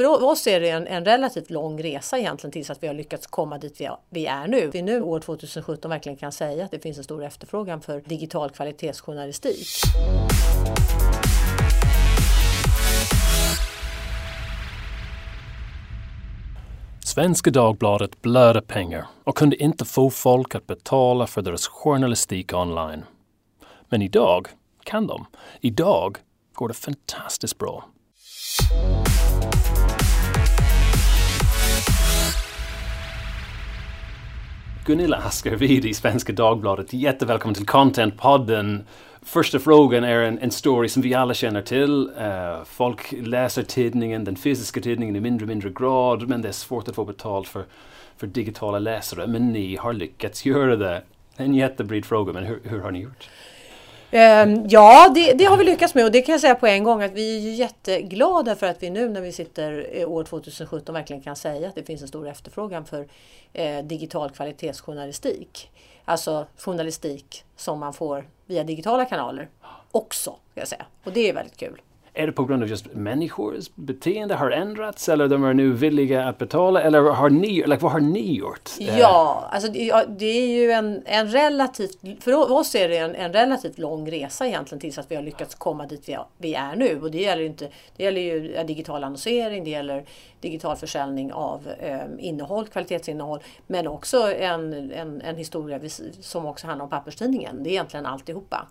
för oss är det en, en, relativt lång resa egentligen tills att vi har lyckats komma dit vi, vi är nu. Vi nu år 2017 verkligen kan säga att det finns en stor efterfrågan för digital kvalitetsjournalistik. Svenska Dagbladet blödde pengar och kunde inte få folk att betala för deras journalistik online. Men idag kan de. Idag går det fantastiskt bra. Gunilla Askervid i Svenska Dagbladet. Jättevälkommen till Contentpodden. Första frågan är en, en story som vi alla känner till. Uh, folk läser tidningen, den fysiska tidningen i mindre och mindre grad, men det är svårt att få betalt för, för digitala läsare. Men ni har lyckats göra det. En jättebred fråga, men hur, hur har ni gjort? Ehm, ja, det, det, har vi lyckats med och det kan jag säga på en gång att vi är ju jätteglada för att vi nu när vi sitter eh, år 2017 verkligen kan säga att det finns en stor efterfrågan för eh, digital kvalitetsjournalistik. Alltså journalistik som man får via digitala kanaler också, ska jag säga. Och det är väldigt kul. Är det på grund av just människors beteende har ändrats eller de är nu villiga att betala eller har ni, like, vad har ni gjort? Eh, ja, alltså det, är ju en, en relativt, för oss är det en, en relativt lång resa egentligen tills att vi har lyckats komma dit vi, vi är nu. Och det gäller, inte, det gäller ju eh, digital annonsering, det gäller digital försäljning av eh, innehåll, kvalitetsinnehåll, men också en, en, en historia som också handlar om papperstidningen. Det är egentligen alltihopa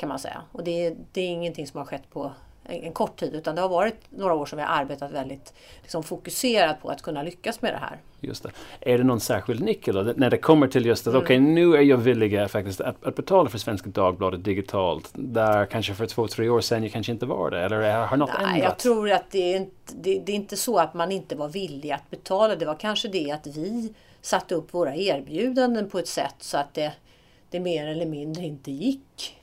kan man säga. Och det, det är ingenting som har skett på en, kort tid utan det har varit några år som vi har arbetat väldigt liksom, fokuserat på att kunna lyckas med det här. Just det. Är det någon särskild nyckel då? när det kommer till just att mm. okej okay, nu är jag villig faktiskt att, att, betala för Svenska Dagbladet digitalt där kanske för två, tre år sedan jag kanske inte var det eller har något Nej, ändrats? Jag tror att det är, inte, det, det är inte så att man inte var villig att betala. Det var kanske det att vi satte upp våra erbjudanden på ett sätt så att det, det mer eller mindre inte gick.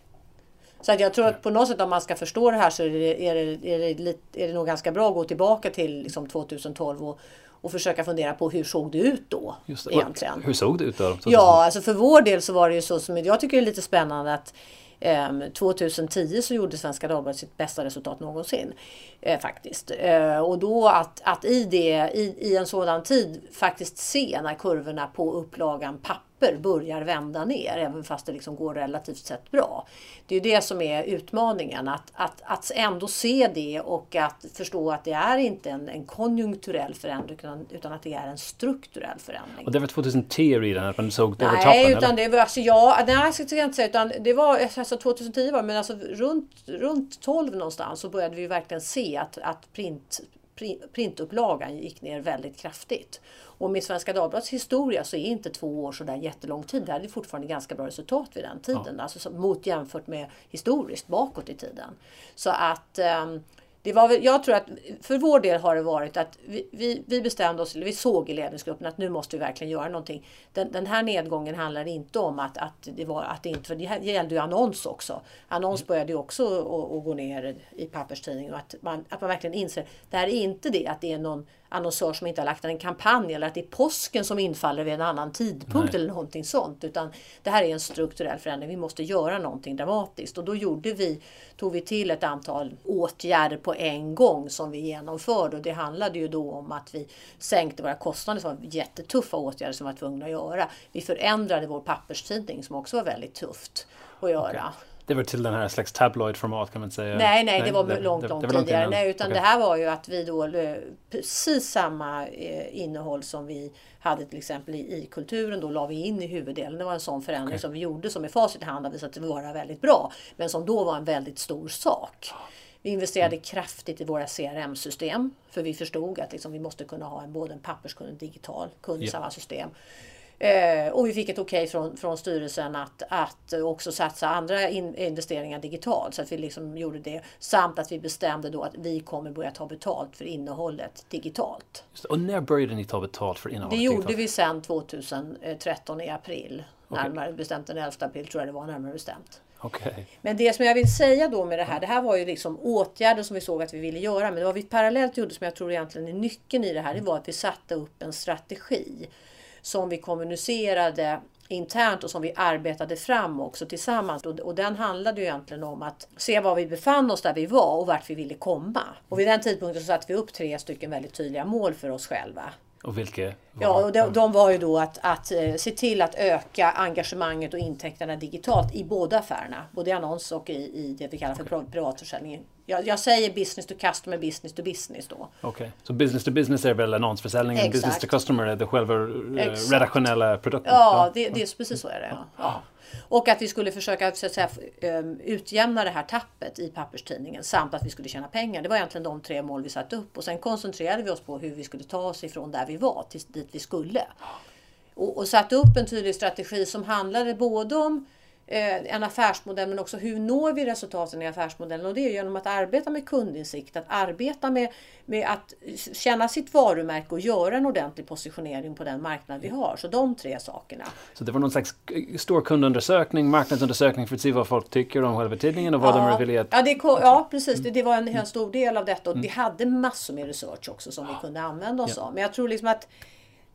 Så att jag tror att på något sätt om man ska förstå det här så är det, är det, är det, lite, är det nog ganska bra att gå tillbaka till liksom 2012 och, och försöka fundera på hur såg det ut då? Just det. Egentligen. Hur såg det ut då? Ja, alltså för vår del så var det ju så som jag tycker är lite spännande att 2010 ehm, så gjorde Svenska Dagbladet sitt bästa resultat någonsin. Eh, faktiskt. Eh, och då att, att i, det, i, i en sådan tid faktiskt se när kurvorna på upplagan papper börjar vända ner, även fast det liksom går relativt sett bra. Det är det som är utmaningen, att, att, att ändå se det och att förstå att det är inte en, en konjunkturell förändring utan, utan att det är en strukturell förändring. Och det var 2010 redan, att man såg det över? Nej, utan det var alltså, ja, nej, jag ska inte säga, utan det var alltså 2010 var men alltså runt, runt 12 någonstans så började vi verkligen se att, att print, printupplagan gick ner väldigt kraftigt. Och med Svenska Dagbladets historia så är inte två år så där jättelång tid. Det hade fortfarande ganska bra resultat vid den tiden. Ja. Alltså mot jämfört med historiskt bakåt i tiden. Så att um, det var väl, jag tror att för vår del har det varit att vi, vi, vi bestämde oss, eller vi såg i ledningsgruppen att nu måste vi verkligen göra någonting. Den, den här nedgången handlar inte om att, att det var att det inte, för det gällde ju annons också. Annons mm. började ju också att gå ner i papperstidningen och att man, att man verkligen inser, det här är inte det att det är någon annonsör som inte har lagt en kampanj eller att det är påsken som infaller vid en annan tidpunkt Nej. eller någonting sånt. Utan det här är en strukturell förändring. Vi måste göra någonting dramatiskt och då gjorde vi, tog vi till ett antal åtgärder på en gång som vi genomförde och det handlade ju då om att vi sänkte våra kostnader som var jättetuffa åtgärder som vi var tvungna att göra. Vi förändrade vår papperstidning som också var väldigt tufft att göra. Okay. Det var till den här slags tabloidformat kan man säga? Nej, nej, det var det, långt, långt det, det tidigare. Nej, utan okay. det här var ju att vi då precis samma eh, innehåll som vi hade till exempel i, i kulturen då la vi in i huvuddelen. Det var en sån förändring okay. som vi gjorde som i facit i hand har visat sig vara väldigt bra. Men som då var en väldigt stor sak. Vi investerade mm. kraftigt i våra CRM-system för vi förstod att liksom, vi måste kunna ha en, både en papperskund och en digital kund i samma system. Eh, och vi fick ett okej okay från, från styrelsen att, att också satsa andra in, investeringar digitalt. Så att vi liksom gjorde det. Samt att vi bestämde då att vi kommer börja ta betalt för innehållet digitalt. Och när började ni ta betalt för innehållet? Det gjorde vi sedan 2013 i april. Okay. Närmare bestämt den 11 april tror jag det var närmare bestämt. Okay. Men det som jag vill säga då med det här, det här var ju liksom åtgärder som vi såg att vi ville göra. Men vad vi parallellt gjorde som jag tror egentligen är nyckeln i det här, det var att vi satte upp en strategi som vi kommunicerade internt och som vi arbetade fram också tillsammans. Och, och den handlade ju egentligen om att se var vi befann oss där vi var och vart vi ville komma. Och vid den tidpunkten så satte vi upp tre stycken väldigt tydliga mål för oss själva. Och vilka? Ja, och de, de var ju då att, att eh, se till att öka engagemanget och intäkterna digitalt i båda affärerna. Både i annons och i, i det vi kallar för okay. privatförsäljning. Jag, jag, säger business to customer, business to business då. Okej, okay. så business to business är väl annonsförsäljningen, Exakt. business to customer är det själva eh, redaktionella produkten? Ja, det, det är precis så är det. Ja. ja. Och att vi skulle försöka så att säga, ehm, utjämna det här tappet i papperstidningen samt att vi skulle tjäna pengar. Det var egentligen de tre mål vi satte upp och sen koncentrerade vi oss på hur vi skulle ta oss ifrån där vi var till dit vi skulle. Och, och satte upp en tydlig strategi som handlade både om en affärsmodell men också hur når vi resultaten i affärsmodellen och det är genom att arbeta med kundinsikt, att arbeta med, med att känna sitt varumärke och göra en ordentlig positionering på den marknad vi har. Så de tre sakerna. Så det var någon slags stor kundundersökning, marknadsundersökning för att se vad folk tycker om själva tidningen och vad ja, de vill att... Ja, det, ja precis. Det, det var en, en stor del av detta och mm. vi hade massor med research också som vi kunde använda oss ja. av. Men jag tror liksom att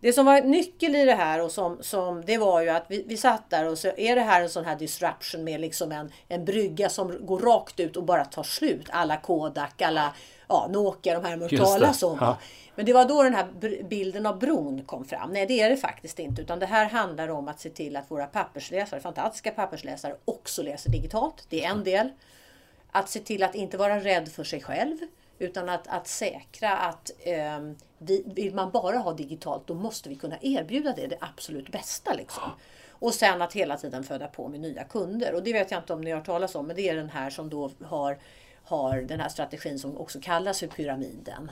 det som var nyckel i det här och som, som det var ju att vi, vi satt där och så är det här en sån här disruption med liksom en, en brygga som går rakt ut och bara tar slut. Alla Kodak, alla ja, Nokia, de här man talas om. Ja. Men det var då den här bilden av bron kom fram. Nej, det är det faktiskt inte. Utan det här handlar om att se till att våra pappersläsare, fantastiska pappersläsare, också läser digitalt. Det är en del. Att se till att inte vara rädd för sig själv. Utan att, att säkra att eh, vill man bara ha digitalt då måste vi kunna erbjuda det, det absolut bästa. Liksom. Och sen att hela tiden föda på med nya kunder. Och det vet jag inte om ni har talat om, men det är den här som då har, har den här strategin som också kallas för pyramiden.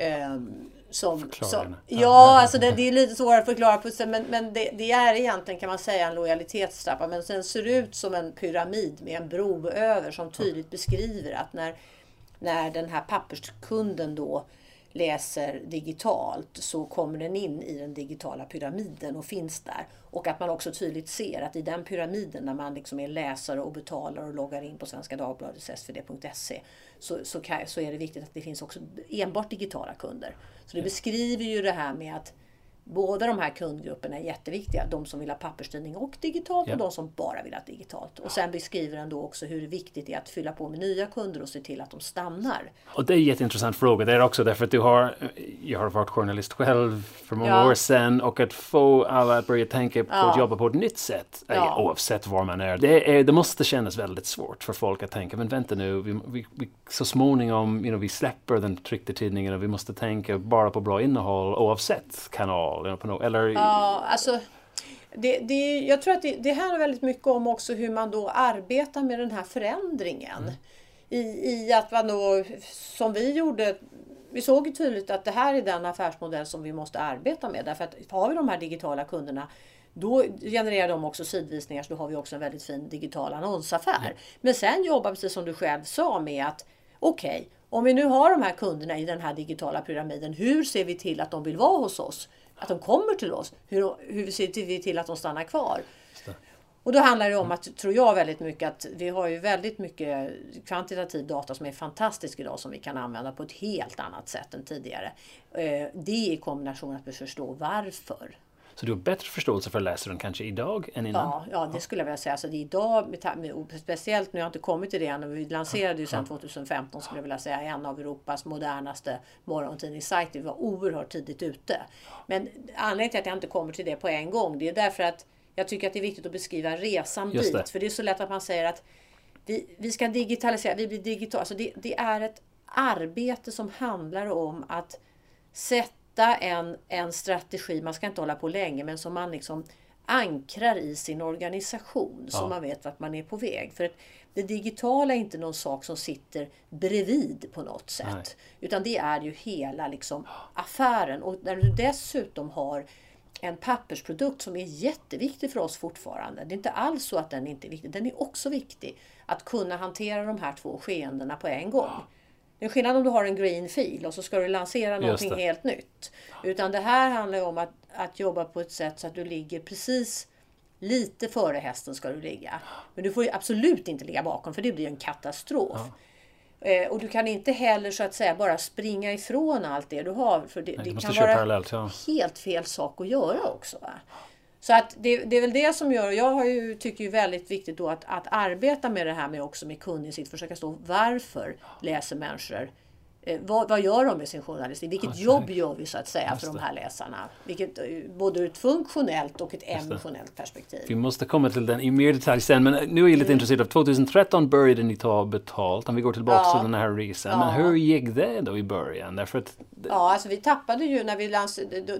Um, som, som, ja, alltså det, det, är lite svårare att förklara, men, men det, det, är egentligen kan man säga en lojalitetstrappa. Men den ser ut som en pyramid med en bro över som tydligt beskriver att när, när den här papperskunden då läser digitalt så kommer den in i den digitala pyramiden och finns där. Och att man också tydligt ser att i den pyramiden när man liksom är läsare och betalar och loggar in på Svenska Dagbladets svd.se så, så, så är det viktigt att det finns också enbart digitala kunder. Så det beskriver ju det här med att Båda de här kundgrupperna är jätteviktiga. De som vill ha papperstidning och digitalt ja. och de som bara vill ha digitalt. Och sen beskriver den då också hur viktigt det är att fylla på med nya kunder och se till att de stannar. Och det är en jätteintressant fråga det är också därför att du har, jag har varit journalist själv för många ja. år sedan och att få alla att börja tänka på ja. att jobba på ett nytt sätt ja. oavsett var man är. Det, är. det måste kännas väldigt svårt för folk att tänka, men vänta nu, vi, vi, vi, så småningom, you know, vi släpper den tryckta tidningen och vi måste tänka bara på bra innehåll oavsett kanal val? På något, eller? Ja, alltså det, det, jag tror att det, det handlar väldigt mycket om också hur man då arbetar med den här förändringen. Mm. I, I att man då, som vi gjorde, vi såg ju tydligt att det här är den affärsmodell som vi måste arbeta med. Därför att har vi de här digitala kunderna då genererar de också sidvisningar så då har vi också en väldigt fin digital annonsaffär. Mm. Men sen jobbar precis som du själv sa med att okej, okay, om vi nu har de här kunderna i den här digitala pyramiden, hur ser vi till att de vill vara hos oss? Att de kommer till oss. Hur, hur ser vi till att de stannar kvar? Och då handlar det om att, tror jag väldigt mycket, att vi har ju väldigt mycket kvantitativ data som är fantastisk idag som vi kan använda på ett helt annat sätt än tidigare. Eh, det i kombination att vi förstår varför. Så du har bättre förståelse för läsaren kanske idag än innan? Ja, ja det skulle jag vilja säga. Så det är idag, speciellt nu har jag inte kommit till det än, vi lanserade ju sedan 2015 skulle jag vilja säga en av Europas modernaste morgontidningssajter. Vi var oerhört tidigt ute. Men anledningen till att jag inte kommer till det på en gång, det är därför att jag tycker att det är viktigt att beskriva resan dit. För det är så lätt att man säger att vi, vi ska digitalisera, vi blir digitala. Alltså det, det är ett arbete som handlar om att sätta hitta en, en strategi, man ska inte hålla på länge, men som man liksom ankrar i sin organisation så man vet vart man är på väg. För det digitala är inte någon sak som sitter bredvid på något sätt. Nej. Utan det är ju hela liksom affären. Och när du dessutom har en pappersprodukt som är jätteviktig för oss fortfarande. Det är inte alls så att den inte är viktig. Den är också viktig. Att kunna hantera de här två skeendena på en gång. Det är skillnad om du har en green fil och så ska du lansera någonting helt nytt. Utan det här handlar om att, att jobba på ett sätt så att du ligger precis lite före hästen ska du ligga. Men du får absolut inte ligga bakom för det blir en katastrof. Ja. Eh, och du kan inte heller så att säga bara springa ifrån allt det du har. För det, Nej, det kan vara ja. helt fel sak att göra också. Va? Så att det, det, är väl det som gör, jag har ju, tycker ju väldigt viktigt då att, att arbeta med det här med också med kundinsikt, försöka stå varför läser människor vad, vad, gör de med sin journalistik? Vilket ja, jobb gör vi så att säga för de här läsarna? Vilket, eh, både ur ett funktionellt och ett emotionellt perspektiv. Vi måste komma till den i mer detalj sen, men nu är jag lite mm. intresserad av 2013 började ni ta betalt, om vi går tillbaka ja. till den här resan. Ja. Men hur gick det då i början? Därför att Ja, alltså vi tappade ju när vi,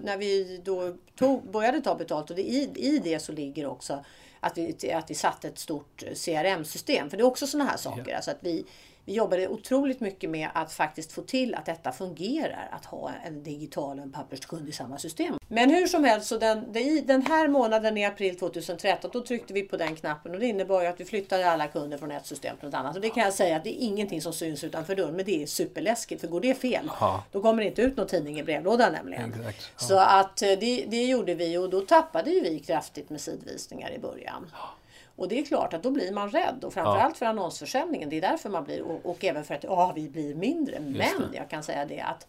när vi då tog, började ta betalt och det, i, i det så ligger också att vi, att vi satte ett stort CRM-system. För det är också sådana här saker. Ja. Alltså att vi, vi jobbade otroligt mycket med att faktiskt få till att detta fungerar, att ha en digital och en papperskund i samma system. Men hur som helst, så den, den här månaden i april 2013, då tryckte vi på den knappen och det innebar ju att vi flyttade alla kunder från ett system till ett annat. Och det kan jag säga att det är ingenting som syns utanför dörren, men det är superläskigt, för går det fel, Aha. då kommer det inte ut någon tidning i brevlådan nämligen. Exact. Så att eh, det, det gjorde vi och då tappade ju vi kraftigt med sidvisningar i början. Och det är klart att då blir man rädd och framförallt för annonsförsäljningen. Det är därför man blir och, och även för att ja, vi blir mindre. Men jag kan säga det att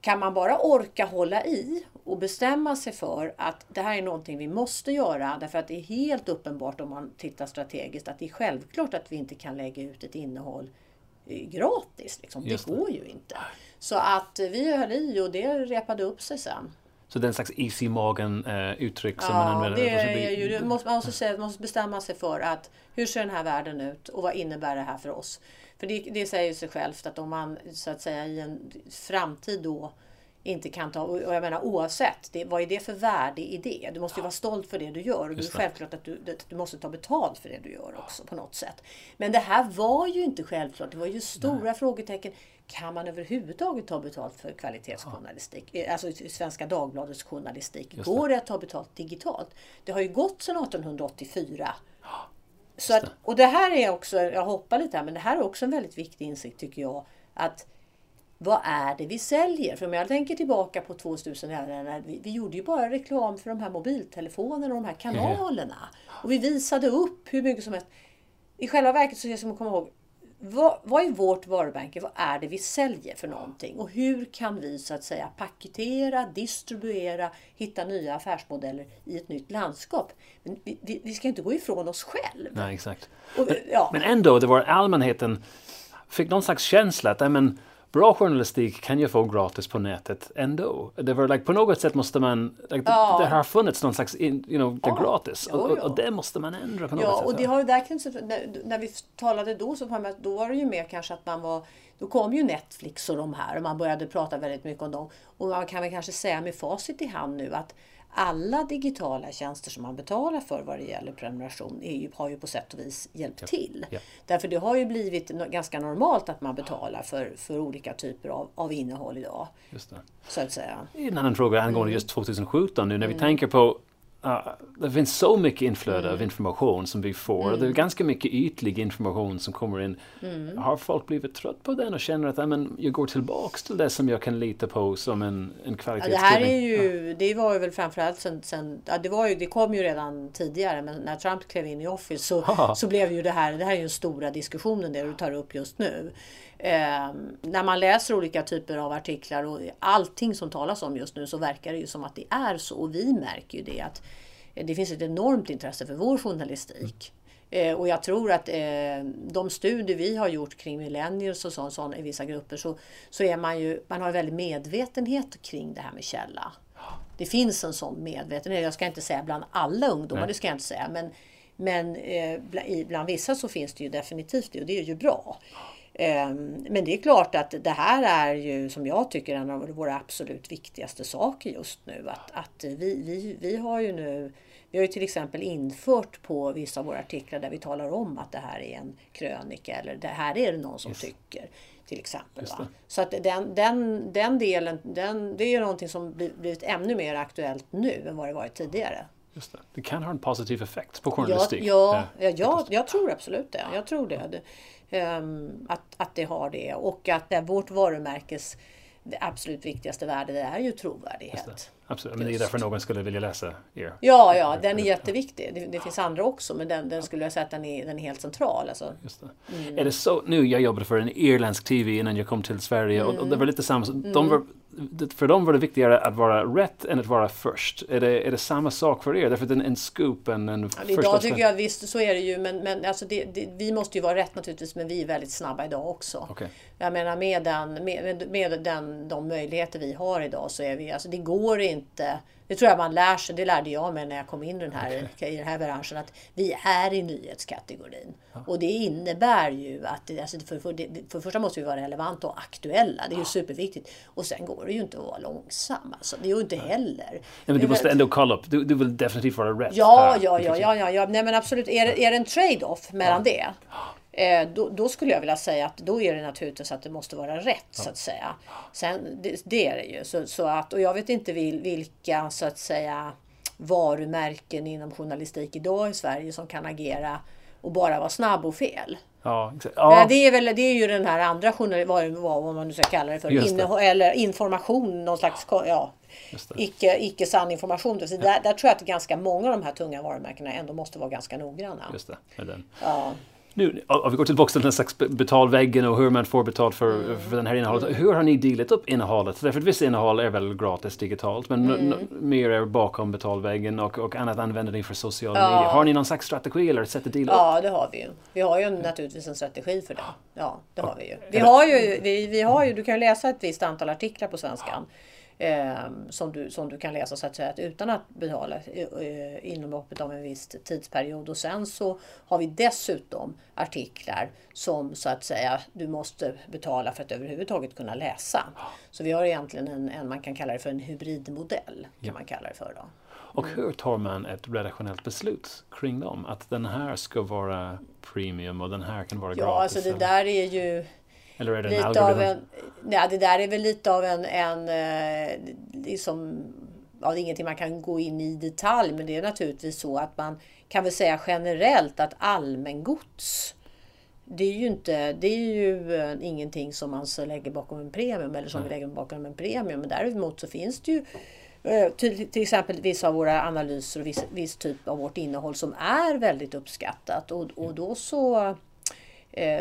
kan man bara orka hålla i och bestämma sig för att det här är någonting vi måste göra därför att det är helt uppenbart om man tittar strategiskt att det är självklart att vi inte kan lägga ut ett innehåll eh, gratis. Liksom. Det, det går ju inte. Så att vi höll i och det repade upp sig sen. Så det är en slags is i magen eh, uttryck ja, som man använder? det är ju, måste, man måste, säga, måste bestämma sig för att hur ser den här världen ut och vad innebär det här för oss? För det, det säger sig självt att om man så att säga i en framtid då inte kan ta, och jag menar oavsett, det, vad är det för värde i det? Du måste ju vara stolt för det du gör och det är självklart att du, du måste ta betalt för det du gör också på något sätt. Men det här var ju inte självklart, det var ju stora Nej. frågetecken. Kan man överhuvudtaget ta betalt för kvalitetsjournalistik? Ja. Eh, alltså Svenska Dagbladets journalistik. Det. Går det att ta betalt digitalt? Det har ju gått sedan 1884. Ja, Så att, och det här är också, jag hoppar lite här, men det här är också en väldigt viktig insikt tycker jag. Att vad är det vi säljer? För om jag tänker tillbaka på 2011, vi, vi gjorde ju bara reklam för de här mobiltelefonerna och de här kanalerna. Och vi visade upp hur mycket som helst. I själva verket så är det som att komma ihåg, vad, vad är vårt varumärke? Vad är det vi säljer för någonting? Och hur kan vi så att säga paketera, distribuera, hitta nya affärsmodeller i ett nytt landskap? Men vi, vi, ska inte gå ifrån oss själv. Nej, exakt. Och, ja. Men ändå, det var allmänheten fick någon slags känsla att men, bra journalistik kan jag få gratis på nätet ändå. Det var like, på något sätt måste man, like, ja. det, det har funnits någon slags, in, you know, det ja. gratis. Jo, och, och, det måste man ändra på något ja, sätt. Och det har där, när, när vi talade då så var, då var det ju mer kanske att man var då kom ju Netflix och de här och man började prata väldigt mycket om dem. Och man kan väl kanske säga med facit i hand nu att alla digitala tjänster som man betalar för vad det gäller prenumeration ju, har ju på sätt och vis hjälpt till. Ja. Därför det har ju blivit ganska normalt att man betalar för, för olika typer av, av innehåll idag. Just det. Så att säga. En annan fråga angående just 2017 nu när vi mm. tänker på Uh, det finns så mycket inflöde mm. av information som vi får. Mm. Det är ganska mycket ytlig information som kommer in. Mm. Har folk blivit trött på den och känner att men, jag går tillbaks till det som jag kan lita på som en, en kvalitetstidning? Ja, det här är ju, det var ju väl framförallt sen, sen ja, det, var ju, det kom ju redan tidigare men när Trump klev in i Office så, så blev ju det här, det här är ju den stora diskussionen det du tar upp just nu. Eh, när man läser olika typer av artiklar och allting som talas om just nu så verkar det ju som att det är så. Och vi märker ju det att det finns ett enormt intresse för vår journalistik. Eh, och jag tror att eh, de studier vi har gjort kring millennials och sånt, sånt i vissa grupper så, så är man ju, man har en väldig medvetenhet kring det här med källa. Det finns en sån medvetenhet. Jag ska inte säga bland alla ungdomar, Nej. det ska jag inte säga. Men, men eh, bland vissa så finns det ju definitivt det och det är ju bra. Ehm, men det är klart att det här är ju som jag tycker en av våra absolut viktigaste saker just nu. Att, att vi, vi, vi har ju nu vi har ju till exempel infört på vissa av våra artiklar där vi talar om att det här är en krönika eller det här är det någon som yes. tycker. Till exempel. Så att den, den, den delen, den, det är ju någonting som blivit ännu mer aktuellt nu än vad det varit tidigare. Just det. det kan ha en positiv effekt på journalistik. Ja, ja, ja jag, tror absolut det. Jag tror det. Um, att, att det har det och att vårt varumärkes det absolut viktigaste värde är ju trovärdighet. Absolut, men det är därför någon skulle vilja läsa er. Ja, ja, den är jätteviktig. Det, det finns andra också, men den, den skulle jag säga att den är, den är helt central. Alltså. Just det. Mm. Är det så, nu, jag jobbade för en irländsk TV innan jag kom till Sverige mm. och, och, det var lite samma. De mm. var för dem var det viktigare att vara rätt än att vara först. Är det, är det samma sak för er? Därför att en, en scoop, en, en ja, Idag tycker jag visst, så är det ju. Men, men alltså det, det, vi måste ju vara rätt naturligtvis, men vi är väldigt snabba idag också. Okay. Jag menar med, den, med, med den, de möjligheter vi har idag så är vi, alltså det går inte det tror jag man lär sig, det lärde jag mig när jag kom in i den här, i den här branschen, att vi är i nyhetskategorin. Ja. Och det innebär ju att alltså för, för, för det första måste vi vara relevanta och aktuella, det är ju superviktigt. Och sen går det ju inte att vara långsam, alltså. det är ju inte heller. Nej, men du måste ändå kolla upp, du, du vill definitivt vara rätt. Ja, ja, ja, ja, ja, ja, nej men absolut, är är det en trade-off mellan ja. det? Eh, då, då, skulle jag vilja säga att då är det naturligtvis att det måste vara rätt ja. så att säga. Sen, det, det, är det ju. Så, så, att, och jag vet inte vilka så att säga varumärken inom journalistik idag i Sverige som kan agera och bara vara snabb och fel. Ja, ja. Det, är väl, det är ju den här andra journalistiken, vad, man nu ska kalla det för, det. eller information, någon slags ja, icke, icke sann information. Så där, där tror jag att ganska många av de här tunga varumärkena ändå måste vara ganska noggranna. Just det, med den. Ja. Nu, om vi går tillbaka till den slags betalväggen och hur man får betalt för, mm. för den här innehållet. Hur har ni delat upp innehållet? Därför att vissa innehåll är väl gratis digitalt men mm. mer är bakom betalväggen och, och annat använder ni för sociala ja. medier. Har ni någon slags strategi eller sätt att dela upp? Ja, det har vi ju. Vi har ju naturligtvis en strategi för det. Ja, det har vi ju. Vi har ju, vi, vi har ju du kan läsa ett visst antal artiklar på svenskan eh, som, du, som du kan läsa så att säga, utan att betala eh, inom loppet av en viss tidsperiod. Och sen så har vi dessutom artiklar som så att säga du måste betala för att överhuvudtaget kunna läsa. Så vi har egentligen en, en man kan kalla det för en hybridmodell. kan man kalla det för då. Och hur tar man ett redaktionellt beslut kring dem? Att den här ska vara premium och den här kan vara ja, gratis? Ja, alltså det där är ju eller är det lite en av en, ja, Det där är väl lite av en, en eh, liksom, ja, det är ingenting man kan gå in i detalj, men det är naturligtvis så att man kan väl säga generellt att allmängods det är ju, inte, det är ju uh, ingenting som man så lägger bakom en premium eller som Nej. vi lägger bakom en premium. Men däremot så finns det ju uh, till, till, exempel vissa av våra analyser och viss, viss typ av vårt innehåll som är väldigt uppskattat. Och, och då så Eh,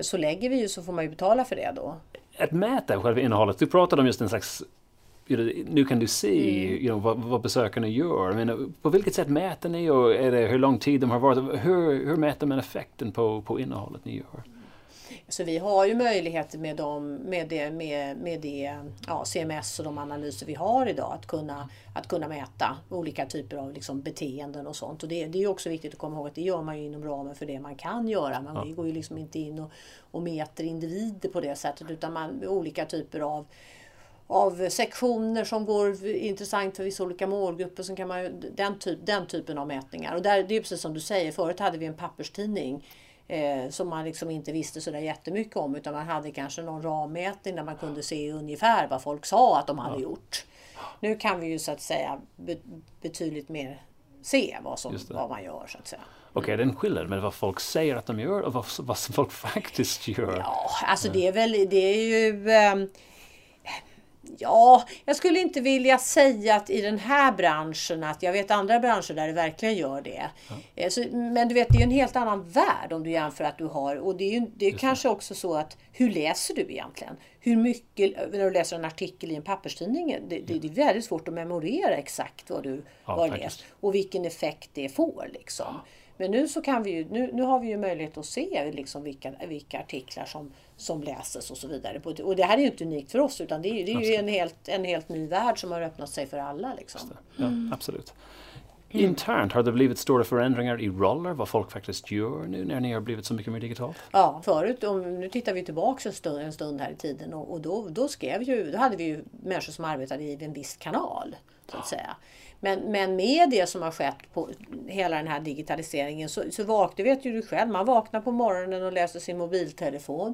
så lägger vi ju så får man ju betala för det då. Att mäta själva innehållet, du pratade om just en slags nu kan du se mm. you know, vad, vad besökarna gör. Men på vilket sätt mäter ni och är det hur lång tid de har varit? Hur, hur mäter man effekten på, på innehållet ni gör? Så vi har ju möjligheter med, dem, med, det, med, med det ja, CMS och de analyser vi har idag att kunna, att kunna mäta olika typer av liksom beteenden och sånt. Och det, det är också viktigt att komma ihåg att det gör man ju inom ramen för det man kan göra. Man ja. går ju liksom inte in och, och mäter individer på det sättet utan man olika typer av av sektioner som går intressant för vissa olika målgrupper. Så kan man, den, typ, den typen av mätningar. Och där, det är precis som du säger, förut hade vi en papperstidning eh, som man liksom inte visste så där jättemycket om utan man hade kanske någon rammätning där man kunde se ungefär vad folk sa att de hade ja. gjort. Nu kan vi ju så att säga betydligt mer se vad, som, vad man gör så att säga. Okej, okay, det är en skillnad med vad folk säger att de gör och vad, vad folk faktiskt gör. Ja, alltså det är väl, det är ju eh, Ja, jag skulle inte vilja säga att i den här branschen att jag vet andra branscher där det verkligen gör det. Ja. Eh, så, men du vet, det är ju en helt annan värld om du jämför att du har och det är ju det är kanske också så att hur läser du egentligen? Hur mycket, när du läser en artikel i en papperstidning, det, det, det är väldigt svårt att memorera exakt vad du ja, har läst och vilken effekt det får liksom. Men nu så kan vi ju, nu, nu har vi ju möjlighet att se liksom vilka, vilka artiklar som, som läses och så vidare. Och det här är ju inte unikt för oss utan det är, det är ju en helt, en helt ny värld som har öppnat sig för alla. Liksom. Ja, mm. absolut. Internt, har det blivit stora förändringar i roller, vad folk faktiskt gör nu när ni har blivit så mycket mer digitalt? Ja, förut, om, nu tittar vi tillbaka en stund, en stund här i tiden och, och då, då skrev ju, då hade vi ju människor som arbetade i en viss kanal. så att säga. Men, men med det som har skett på hela den här digitaliseringen så, så vaknar, vet ju du själv, man vaknar på morgonen och läser sin mobiltelefon.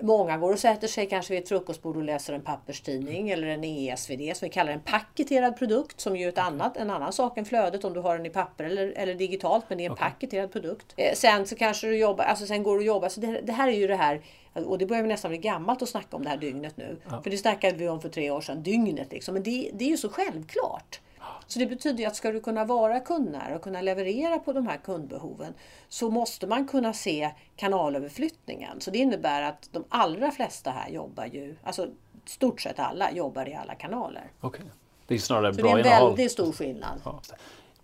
Många går och sätter sig kanske vid ett frukostbord och läser en papperstidning eller en ESVD som vi kallar en paketerad produkt som ju är ett annat, en annan sak än flödet om du har den i papper eller, eller digitalt men det är en okay. paketerad produkt. Eh, sen så kanske du jobbar, alltså sen går du och jobbar. Så det, det här är ju det här och det börjar vi nästan bli gammalt att snacka om det här dygnet nu. Ja. För det snackade vi om för tre år sedan, dygnet liksom. Men det, det är ju så självklart. Så det betyder att ska du kunna vara kundnära och kunna leverera på de här kundbehoven så måste man kunna se kanalöverflyttningen. Så det innebär att de allra flesta här jobbar ju, alltså stort sett alla jobbar i alla kanaler. Okej. Det är snarare Så bra det är en innehåll. väldigt stor skillnad. Ja.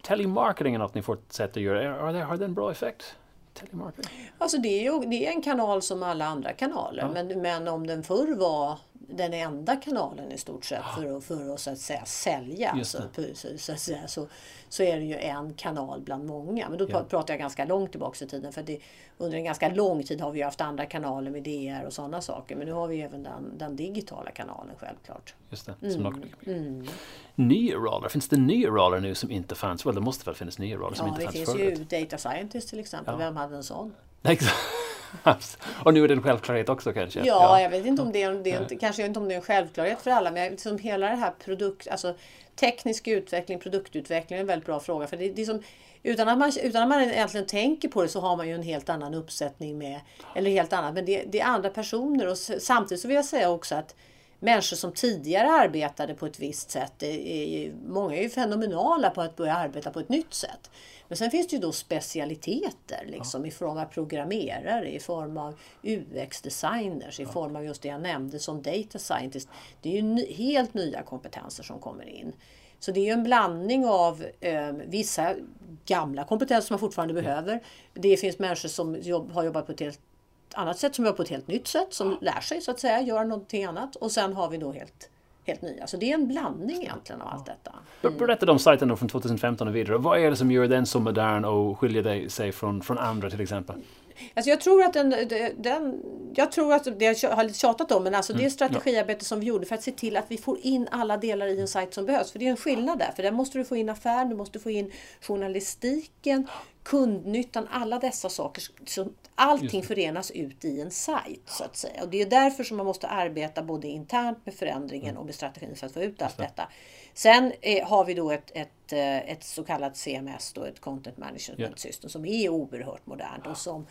Telemarketing är något ni fortsätter göra. Har det en bra effekt? Telemarketing? Alltså det är ju det är en kanal som alla andra kanaler. Men, men om den förr var den enda kanalen i stort sett för att, för att, så att säga, sälja så, det. så, att säga, så, så är det ju en kanal bland många. Men då Ja. pratar jag ganska långt tillbaka i tiden. För det, under en ganska lång tid har vi haft andra kanaler med DR och sådana saker. Men nu har vi även den, den digitala kanalen självklart. Just det. Mm. Som något- Nya roller, finns det nya roller nu som inte fanns? Well, det måste väl finnas nya roller som Ja, inte det fanns finns förut? ju Data Scientist till exempel. Ja. Vem hade en sån? Exakt. Och nu är det en självklarhet också kanske? Ja, jag vet inte om det är, det är inte, kanske inte om det är en självklarhet för alla, men liksom hela det här produkt, alltså teknisk utveckling, produktutveckling är en väldigt bra fråga. För det, det är som, utan, att man, utan att man egentligen tänker på det så har man ju en helt annan uppsättning med, eller helt annat, men det, det är andra personer och samtidigt så vill jag säga också att människor som tidigare arbetade på ett visst sätt, är ju, många är ju fenomenala på att börja arbeta på ett nytt sätt. Men sen finns det ju då specialiteter liksom, i form av programmerare, i form av UX-designers, i form av just det jag nämnde som data scientist. Det är ju ny, helt nya kompetenser som kommer in. Så det är ju en blandning av eh, vissa gamla kompetenser som man fortfarande behöver. Det finns människor som jobb, har jobbat på ett helt annat sätt, som jobbar på ett helt nytt sätt, som lär sig så att säga, gör någonting annat. Och sen har vi då helt, helt nya. Så det är en blandning egentligen av allt detta. Ber- Berätta om sajten då från 2015 och vidare. Vad är det som gör den så modern och skiljer sig från, från andra till exempel? Alltså jag tror att den, den jag tror att det jag har tjatat om, men alltså Mm, det strategiarbete som vi gjorde för att se till att vi får in alla delar i en sajt som behövs. För det är en skillnad där, för där måste du få in affären, du måste få in journalistiken, kundnyttan, alla dessa saker. Så allting förenas ut i en sajt så att säga. Och det är därför som man måste arbeta både internt med förändringen Mm. och med strategin för att få ut allt detta. Sen eh, har vi då ett, ett, eh, ett så kallat CMS, då, ett Content Management Ja. System, som är oerhört modernt och som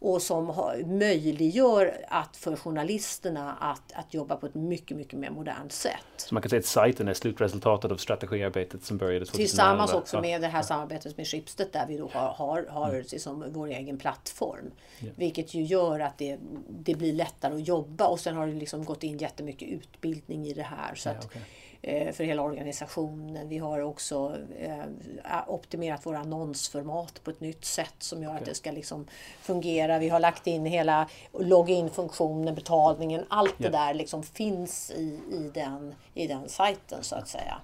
och som har, möjliggör att för journalisterna att, att jobba på ett mycket, mycket mer modernt sätt. Så man kan säga att sajten är slutresultatet av strategiarbetet som började 2011. Tillsammans också Ja. med det här samarbetet med Schibsted där vi då har, har, har liksom vår egen plattform. Vilket ju gör att det, det blir lättare att jobba och sen har det liksom gått in jättemycket utbildning i det här. Så okej. eh, för hela organisationen. Vi har också eh, optimerat våra annonsformat på ett nytt sätt som gör att det ska liksom fungera. Vi har lagt in hela login-funktionen, betalningen, allt det Ja. där liksom finns i, i, den, i den sajten så att säga.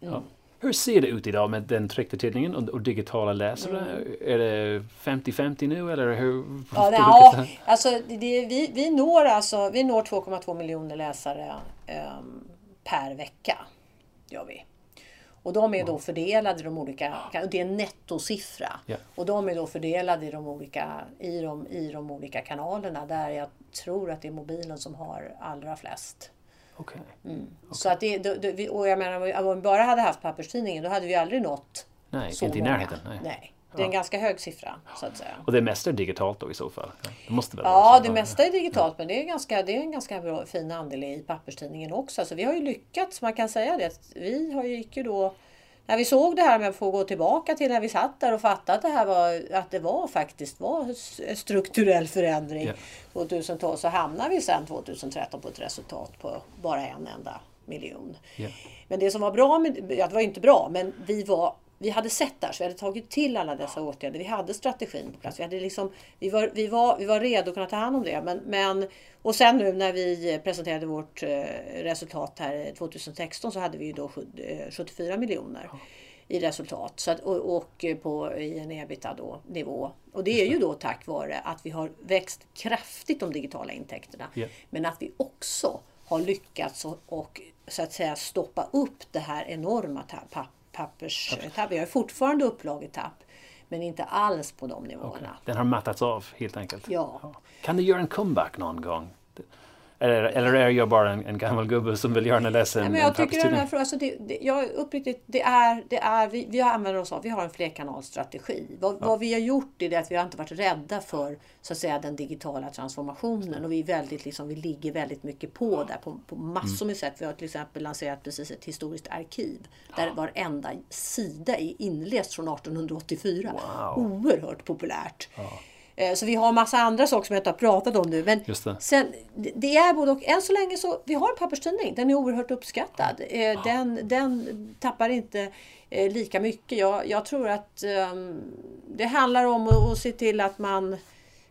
Ja. Hur ser det ut idag med den tryckta tidningen och, och digitala läsare? Är det 50-50 nu eller hur? Mm. Ja, det, ja, alltså, det, det- vi, vi når alltså vi når 2,2 miljoner läsare ehm, per vecka. Gör vi. Och de är då fördelade i de olika, det är en nettosiffra. Ja. Och de är då fördelade i de, olika, i, de, i de olika kanalerna där jag tror att det är mobilen som har allra flest. Okej. Så att det, det, och jag menar, om vi bara hade haft papperstidningen då hade vi aldrig nått Nej, så inte i många. närheten. Nej. Nej. Det är en ganska hög siffra så att säga. Och det mesta är digitalt då i så fall? Ja, det måste väl vara Ja, det mesta är digitalt men det är, ganska, det är en ganska bra, fin andel i papperstidningen också. Så vi har ju lyckats, man kan säga det. Vi har ju gick ju då, när vi såg det här med att få gå tillbaka till när vi satt där och fattade att det här var, att det var faktiskt var strukturell förändring Ja. 2012 så hamnade vi sen 2013 på ett resultat på bara en enda miljon. Ja. Men det som var bra med, ja, det var inte bra, men vi var vi hade sett där, så vi hade tagit till alla dessa åtgärder. Vi hade strategin på plats. Vi, hade liksom, vi, var, vi, var, vi var redo att kunna ta hand om det. Men, men, och sen nu när vi presenterade vårt eh, resultat här 2016 så hade vi ju då sju- eh, 74 miljoner i resultat. Så att, och, och på, i en ebita då, nivå. Och det är ju då tack vare att vi har växt kraftigt de digitala intäkterna. Ja. Men att vi också har lyckats och, och så att säga stoppa upp det här enorma papperstapp. Vi har fortfarande upplagetapp. Men inte alls på de nivåerna. Den har mattats av helt enkelt? Ja. Kan du göra en comeback någon gång? Eller, eller är jag bara en, en gammal gubbe som vill läsa en, Nej, men en jag tycker den papperstidning? här frågan, alltså det, det, jag uppriktigt, det är, det är, vi, vi använder oss av, vi har en flerkanalsstrategi. Vad, vad vi har gjort är det att vi har inte varit rädda för så att säga den digitala transformationen och vi är väldigt liksom, vi ligger väldigt mycket på där på, på massor med sätt. Vi har till exempel lanserat precis ett historiskt arkiv där varenda sida är inläst från 1884. Wow. Oerhört populärt. Eh, Så vi har massa andra saker som jag inte har pratat om nu. Men det. Sen, det- är både och. Än så länge så, vi har en papperstidning. Den är oerhört uppskattad. Eh, Den, den tappar inte eh, lika mycket. Jag, jag tror att ehm, det handlar om att, se till att man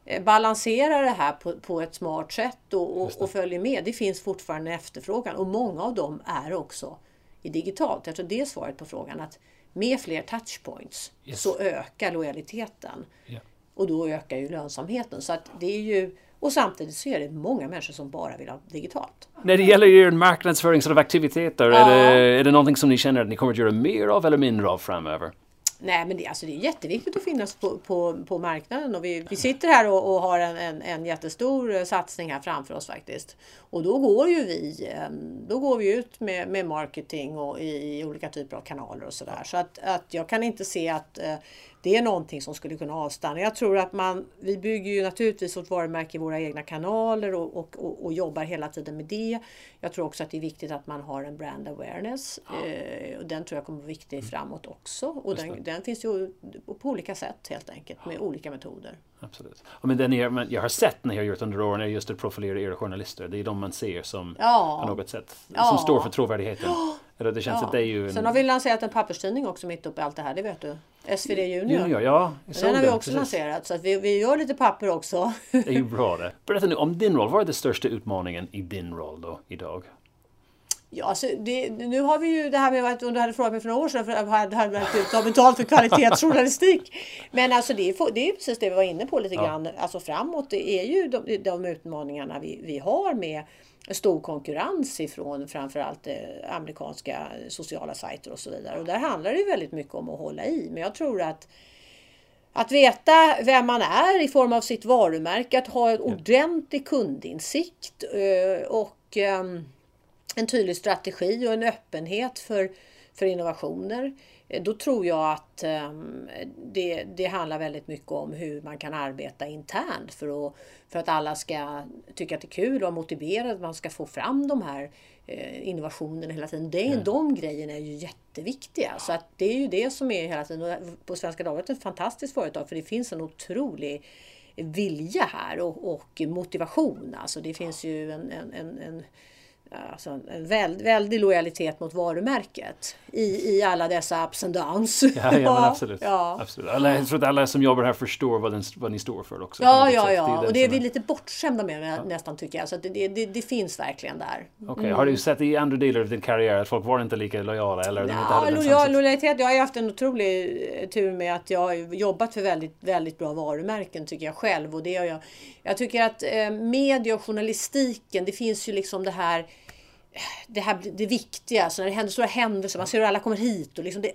eh, balanserar det här på, på ett smart sätt och, och, och följer med. Det finns fortfarande en efterfrågan och många av dem är också i digitalt. Jag tror det är svaret på frågan. att med fler touchpoints Yes. så ökar lojaliteten. Ja. Och då ökar ju lönsamheten. Så att det är ju, och samtidigt så är det många människor som bara vill ha digitalt. När det gäller er marknadsföring sort of aktiviteter, Ja. är, det, är det någonting som ni känner att ni kommer att göra mer av eller mindre av framöver? Nej men det, alltså det är jätteviktigt att finnas på, på, på marknaden och vi, vi sitter här och, och har en, en, en jättestor eh, satsning här framför oss faktiskt. Och då går ju vi, eh, då går vi ut med, med marketing och i, olika typer av kanaler och sådär. Så att, att jag kan inte se att eh, det är någonting som skulle kunna avstanna. Jag tror att man, vi bygger ju naturligtvis vårt varumärke i våra egna kanaler och, och, och, och jobbar hela tiden med det. Jag tror också att det är viktigt att man har en brand awareness. Eh, och den tror jag kommer vara viktig framåt också. Och den, den finns ju på olika sätt helt enkelt med olika metoder. Absolut. Och men det ni, men jag har sett ni har gjort under åren är just att profilera era journalister. Det är de man ser som Ja. på något sätt Ja. som står för trovärdigheten. Eller det känns Ja. att det är ju en... Sen har vi lanserat en papperstidning också mitt uppe i allt det här, det vet du. SvD Junior. Junior, ja. jag Den har vi också precis. lanserat så att vi, vi gör lite papper också. Det är ju bra det. Berätta nu om din roll. Vad är den största utmaningen i din roll då idag? Ja, alltså det, nu har vi ju det här med att om du hade frågat mig för några år sedan för jag hade hade jag ta betalt för kvalitetsjournalistik. Men alltså det är, det är precis det vi var inne på lite grann. Alltså framåt det är ju de, de utmaningarna vi, vi har med stor konkurrens ifrån framförallt eh, amerikanska sociala sajter och så vidare. Och där handlar det ju väldigt mycket om att hålla i. Men jag tror att att veta vem man är i form av sitt varumärke, att ha en ordentlig kundinsikt eh, och ehm, en tydlig strategi och en öppenhet för, för innovationer. Eh, Då tror jag att ehm, det, det handlar väldigt mycket om hur man kan arbeta internt för att, för att alla ska tycka att det är kul och vara motiverade, att man ska få fram de här eh, innovationerna hela tiden. Det, De grejerna är ju jätteviktiga. Så att det är ju det som är hela tiden. Och på Svenska Dagbladet är ett fantastiskt företag för det finns en otrolig vilja här och, och motivation. Alltså det finns ju en, en, en, en Alltså en väl, väldig lojalitet mot varumärket i, i alla dessa ups and downs. Ja, ja men absolut. Ja, absolut. Alla, jag tror att alla som jobbar här förstår vad, den, vad ni står för också. ja, ja. ja. den och det är vi lite bortskämda med nästan tycker jag. Så det, det, det, det finns verkligen där. Okej, har du sett i andra delar av din karriär att folk var inte lika lojala? Eller de inte Ja, hade den lojal, lojalitet. Jag har haft en otrolig eh, tur med att jag har jobbat för väldigt, väldigt bra varumärken tycker jag själv. Och det jag, jag tycker att eh, media och journalistiken, det finns ju liksom det här det här det viktiga, så när det händer stora händelser, man ser hur alla kommer hit och liksom det,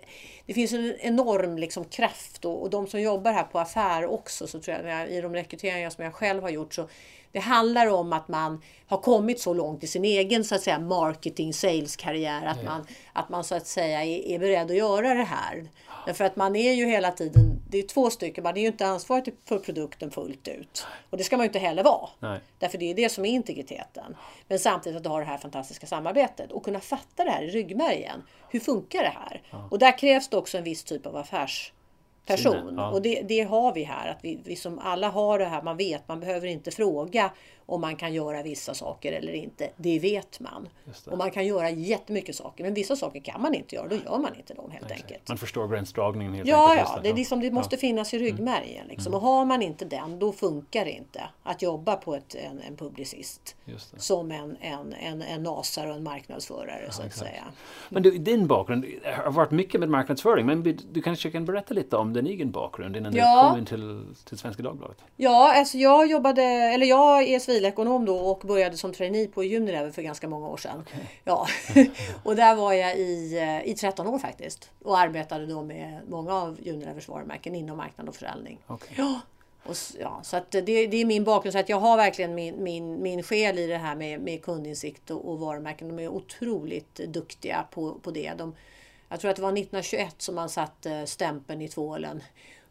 det finns en enorm liksom kraft och, och de som jobbar här på affär också så tror jag, i de rekryteringar som jag själv har gjort så det handlar om att man har kommit så långt i sin egen så att säga marketing sales karriär att man att man så att säga är, är beredd att göra det här. Därför att man är ju hela tiden, det är två stycken, man är ju inte ansvarig för produkten fullt ut. Och det ska man ju inte heller vara. Nej. Därför det är det som är integriteten. Men samtidigt att ha det här fantastiska samarbetet och kunna fatta det här i ryggmärgen. Hur funkar det här? Och där krävs det också en viss typ av affärsperson. Ja. Och det, det har vi här. Att vi, vi som alla har det här, man vet, man behöver inte fråga om man kan göra vissa saker eller inte. Det vet man. Det. Och man kan göra jättemycket saker. Men vissa saker kan man inte göra, då gör man inte dem helt enkelt. Man förstår gränsdragningen helt Ja, enkelt. ja, det, är liksom, det måste finnas i Mm. ryggmärgen. Liksom. Och har man inte den, då funkar det inte att jobba på ett, en, en publicist. Det. Som en, en, en, en nasare och en marknadsförare så att exakt. säga. Men du, din bakgrund har varit mycket med marknadsföring, men du, du kanske kan berätta lite om din egen bakgrund innan Ja. du kom in till, till Svenska Dagbladet? Ja, alltså jag jobbade, eller jag är civilekonom då och började som trainee på Unilever för ganska många år sedan. Ja. och där var jag i, eh, i 13 år faktiskt. Och arbetade då med många av Unilevers varumärken inom marknad och försäljning. Okej. Ja, och, ja, så att det, det är min bakgrund. Så att jag har verkligen min, min, min själ i det här med, med kundinsikt och, och varumärken. De är otroligt duktiga på, på det. De, jag tror att det var 1921 som man satte stämpeln i tvålen.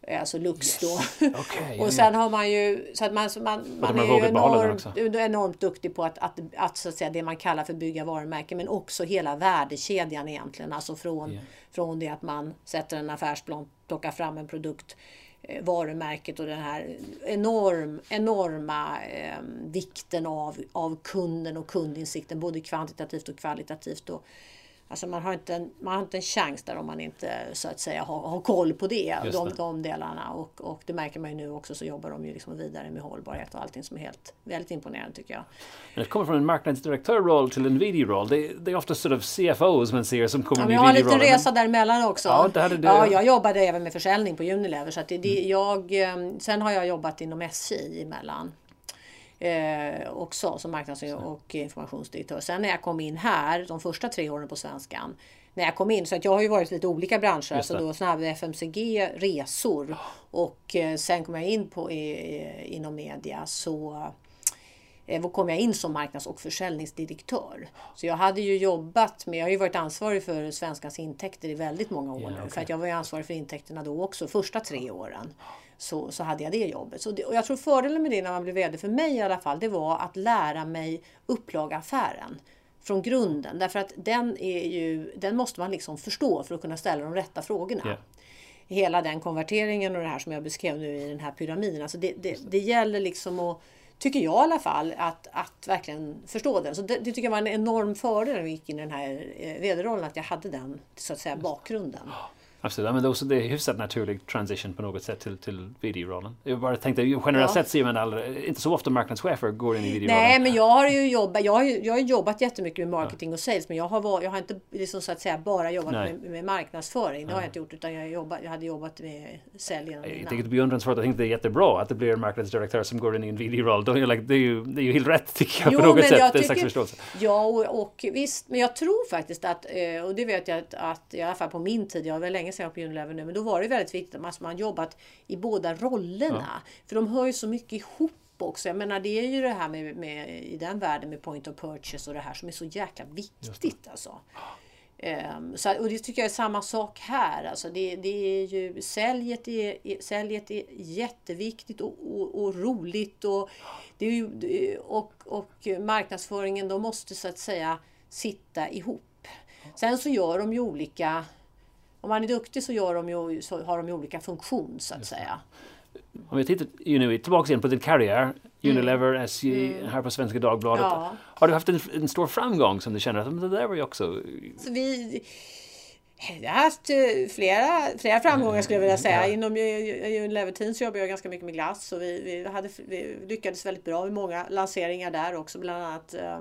Eh, Alltså Lux då. Ja, och sen har man ju... Så att man, man, man är ju enormt, enormt duktig på att, att, att, så att säga, det man kallar för bygga varumärken. Men också hela värdekedjan egentligen. Alltså från, Ja. från det att man sätter en affärsplan, plockar fram en produkt eh, varumärket och den här enorm, enorma eh, vikten av, av kunden och kundinsikten både kvantitativt och kvalitativt. Och, Alltså man har, inte en, man har inte en chans där om man inte så att säga har, har koll på det, de, det. de delarna. Och, och det märker man ju nu också så jobbar de ju liksom vidare med hållbarhet och allting som är helt väldigt imponerande tycker jag. När det kommer från en marknadsdirektörroll till en VD-roll, det, det, är ofta sort of CFOs man ser som kommer ja, med VD-rollen. Jag har en liten resa däremellan också. Ja, det hade du. ja, jag jobbade även med försäljning på Unilever. Så det, det, mm. jag, eh, sen har jag jobbat inom SJ emellan eh, också som marknads och informationsdirektör. Sen när jag kom in här, de första tre åren på Svenskan, när jag kom in, så att jag har ju varit i lite olika branscher, alltså då snabb FMCG, resor och eh, sen kom jag in på i, inom media så eh, kom jag in som marknads och försäljningsdirektör. Så jag hade ju jobbat med, jag har ju varit ansvarig för Svenskans intäkter i väldigt många år. Yeah, okay. För att jag var ju ansvarig för intäkterna då också, första tre åren så, så hade jag det jobbet. Så det, och jag tror fördelen med det när man blev VD, för mig i alla fall, det var att lära mig upplagaffären från grunden. Därför att den, är ju, den måste man liksom förstå för att kunna ställa de rätta frågorna. Yeah. Hela den konverteringen och det här som jag beskrev nu i den här pyramiden. Alltså det, det, det gäller liksom att tycker jag i alla fall, att, att verkligen förstå den. Så det, det tycker jag var en enorm fördel när vi gick in i den här eh, vd-rollen, att jag hade den så att säga bakgrunden. Absolut, men också det är hyfsat naturlig transition på något sätt till, till VD-rollen. Jag bara tänkte, generellt ja. sett ser man aldrig, inte så ofta marknadschefer går in i VD-rollen. Nej, men jag har ju jobbat, jag har, jag har jobbat jättemycket med marketing ja. och sales, men jag har, jag har inte liksom, så att säga bara jobbat med, med, marknadsföring. Det har jag inte gjort, utan jag, jobbat, jag hade jobbat med tycker det är beundransvärt, jag tänkte det är jättebra att det blir en marknadsdirektör som går in i en VD-roll. Det, är ju, det är ju helt rätt tycker jag jo, på något sätt. Jag tycker, förståelse. Ja, och, och, visst, men jag tror faktiskt att, eh, och det vet jag att, att i alla fall på min tid, jag var länge sedan jag var på Unilever nu, men då var det väldigt viktigt att man jobbat i båda rollerna. Ja. För de hör ju så mycket ihop också. Jag menar det är ju det här med, med, i den världen med point of purchase och det här som är så jäkla viktigt alltså. Um, så, och det tycker jag är samma sak här. Alltså det, det är ju, säljet, är, säljet är jätteviktigt och, och, och roligt. Och, det är ju, och, och marknadsföringen, de måste så att säga sitta ihop. Sen så gör de ju olika om man är duktig så, gör de ju, så har de ju olika funktion så att säga. Om vi tittar ju nu tillbaka igen på din karriär, mm. Unilever, mm. SJ, mm. här på Svenska Dagbladet. Ja. Har du haft en, en, stor framgång som du känner att det där var ju också... Så vi, jag har haft eh, flera, flera framgångar skulle jag vilja säga. Ja. Inom Unilever Team så jobbar jag ganska mycket med glass och vi, vi, hade, vi lyckades väldigt bra med många lanseringar där också. Bland annat eh,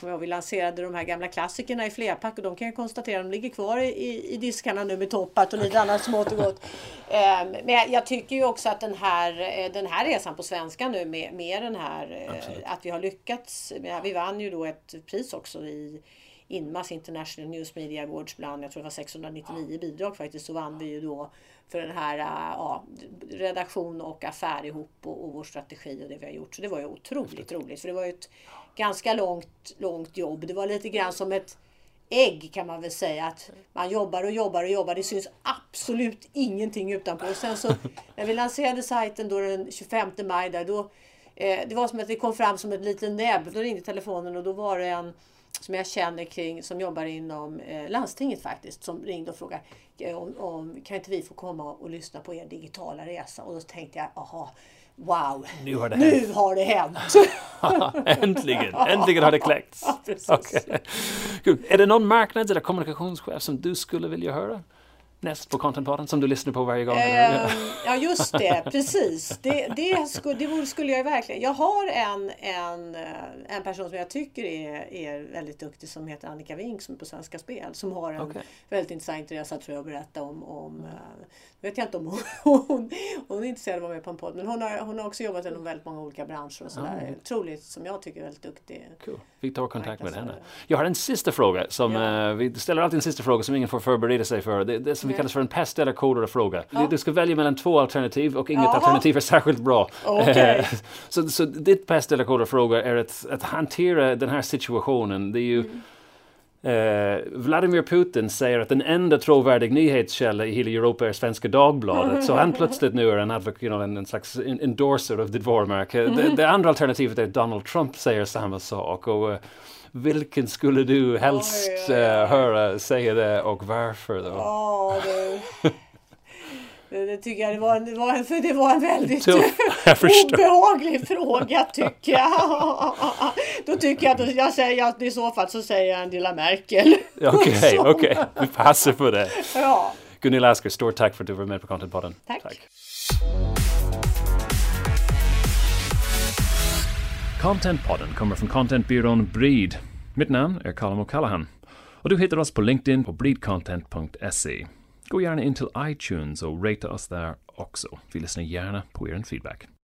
kommer ihåg, vi lanserade de här gamla klassikerna i flerpack och de kan jag konstatera, de ligger kvar i, i diskarna nu med toppat och lite annat smått och gott. Um, men jag tycker ju också att den här, eh, den här resan på svenska nu med, med den här, eh, Absolut. att vi har lyckats. Vi vann ju då ett pris också i Inmas International News Media Awards bland, jag tror det var 699 bidrag faktiskt, så vann vi ju då för den här ja, redaktion och affär ihop och, och vår strategi och det vi har gjort. Så det var ju otroligt roligt. För det var ju ett ganska långt, långt jobb. Det var lite grann som ett ägg kan man väl säga. Att man jobbar och jobbar och jobbar. Det syns absolut ingenting utanpå. Och sen så när vi lanserade sajten då den 25 maj där då eh, det var som att det kom fram som ett litet näbb. Då ringde telefonen och då var det en som jag känner kring, som jobbar inom eh, landstinget faktiskt, som ringde och frågade eh, om, om, kan inte vi få komma och lyssna på er digitala resa? Och då tänkte jag, aha, wow, nu har det nu hänt. Har det hänt. äntligen, äntligen har det kläckts. Ja, okay. Är det någon marknads eller kommunikationschef som du skulle vilja höra? Näst på Contentpodden som du lyssnar på varje gång? Eh, ja just det, precis. Det, det, skulle, det skulle jag verkligen. Jag har en, en, eh, en person som jag tycker är, är väldigt duktig som heter Annika Wink som är på Svenska Spel. Som har en okay. väldigt intressant resa tror jag att berätta om. om mm. Vet jag inte om hon, hon, hon är intresserad av att vara med på en podd. Men hon har, hon har också jobbat inom väldigt många olika branscher och sådär. Mm. Otroligt, som jag tycker är väldigt duktig. Cool. Vi tar kontakt med henne. Jag har en sista fråga. Som, ja. uh, vi ställer alltid en sista fråga som ingen får förbereda sig för. Det, det som vi kallar för en pest eller kolera-fråga. Ja. Du ska välja mellan två alternativ och inget Jaha. alternativ är särskilt bra. Okay. så, så ditt pest eller kolera-fråga är att, att hantera den här situationen. Det är ju mm. Eh, Vladimir Putin säger att den enda trovärdig nyhetskälla i hela Europa är Svenska Dagbladet. så han plötsligt nu är en, advocate, you know, en, en slags endorser av ditt varumärke. Det, det, andra alternativet är att Donald Trump säger samma sak. Och, uh, vilken skulle du helst oj, oj. Uh, höra säga det och varför? Då? Oh, Det tycker jag det var, en, det var, en, för det var en väldigt obehaglig fråga tycker jag. Då tycker jag att jag säger att i så fall så säger jag Angela Merkel. Okej, okej. Vi passar på det. Ja. Gunilla Asker, stort tack för att du var med på Contentpodden. Tack. Contentpodden kommer från contentbyrån Breed. Mitt namn är Colin O'Callaghan. Och du hittar oss på LinkedIn på breedcontent.se. Gå gärna in till iTunes och rata oss där också. Vi lyssnar gärna på er feedback.